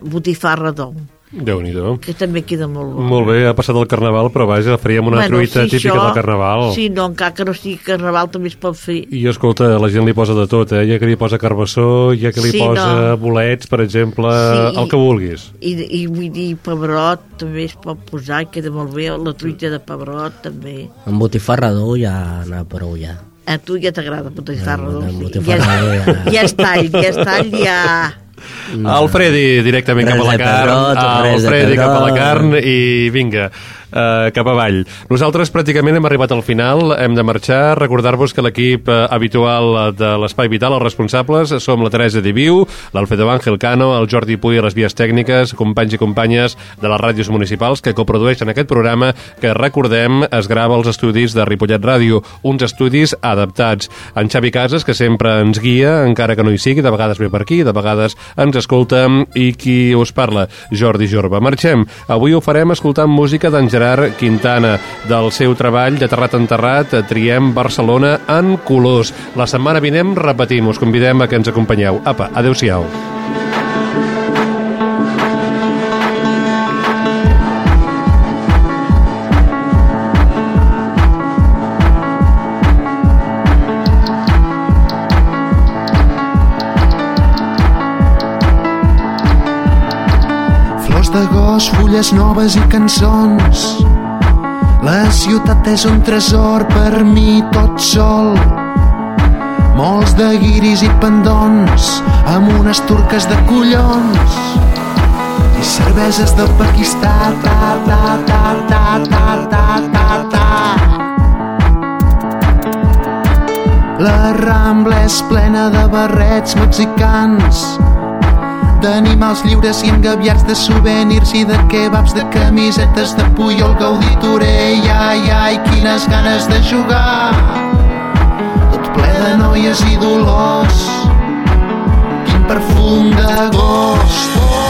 botifarra d'ou déu nhi Que també queda molt bo. Molt bé, ha passat el carnaval, però vaja, faríem una bueno, truita sí, típica això, del carnaval. Sí, no, encara que no sigui carnaval també es pot fer. I escolta, la gent li posa de tot, eh? Hi ha que li posa carbassó, hi ha que li sí, posa no. bolets, per exemple, sí, el que vulguis. I, i vull dir, pebrot també es pot posar, queda molt bé, la truita de pebrot també. Amb botifarra d'ou ja anar prou ja. A tu ja t'agrada botifarra d'ou, sí. Ja, ja, ja és tall, ja és tall, ja... El Freddy directament cap a la carn, el Freddy cap a la carn i vinga, uh, cap avall. Nosaltres pràcticament hem arribat al final, hem de marxar. Recordar-vos que l'equip uh, habitual de l'Espai Vital, els responsables, som la Teresa Diviu, l'Alfredo Ángel Cano, el Jordi Puy a les vies tècniques, companys i companyes de les ràdios municipals que coprodueixen aquest programa que, recordem, es grava als estudis de Ripollet Ràdio, uns estudis adaptats. En Xavi Casas, que sempre ens guia, encara que no hi sigui, de vegades ve per aquí, de vegades ens escolta, i qui us parla, Jordi Jorba. Marxem. Avui ho farem escoltant música d'en Gerard Quintana. Del seu treball de Terrat Enterrat triem Barcelona en colors. La setmana vinent repetim, us convidem a que ens acompanyeu. Apa, adeu-siau. Fulles noves i cançons. La ciutat és un tresor per mi tot sol. Molts de guiris i pendons amb unes turques de collons i cerveses del Pakistà ta ta ta ta ta ta ta ta La Rambla és plena de barrets mexicans d'animals lliures i engaviats de souvenirs i de kebabs, de camisetes de Puyol, Gauditore, i ai, ai, quines ganes de jugar. Tot ple de noies i dolors, quin perfum d'agost. Barcelona,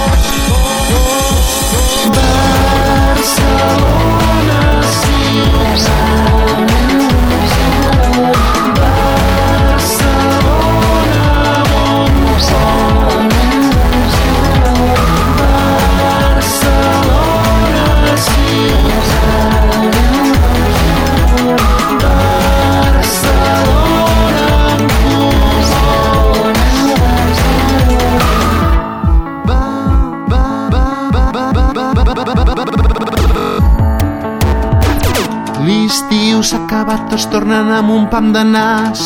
tots tornen amb un pam de nas.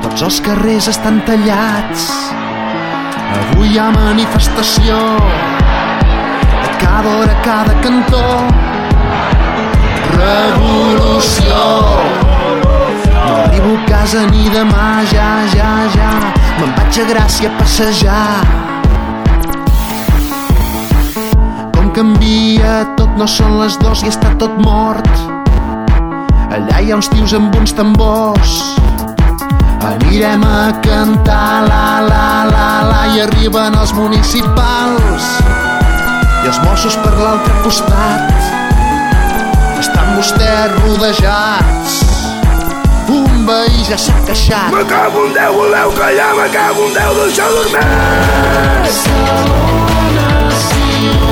Tots els carrers estan tallats. Avui hi ha manifestació. A cada hora, a cada cantó. Revolució. No arribo a casa ni demà, ja, ja, ja. Me'n vaig a Gràcia a passejar. Canvia tot, no són les dos i està tot mort. Allà hi ha uns tios amb uns tambors. Anirem a cantar la la la la i arriben els municipals. I els Mossos per l'altre costat. Estan vostès rodejats. Un veí ja s'ha queixat. Me cago en Déu, voleu callar, me cago en Déu, deixeu dormir!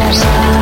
Barcelona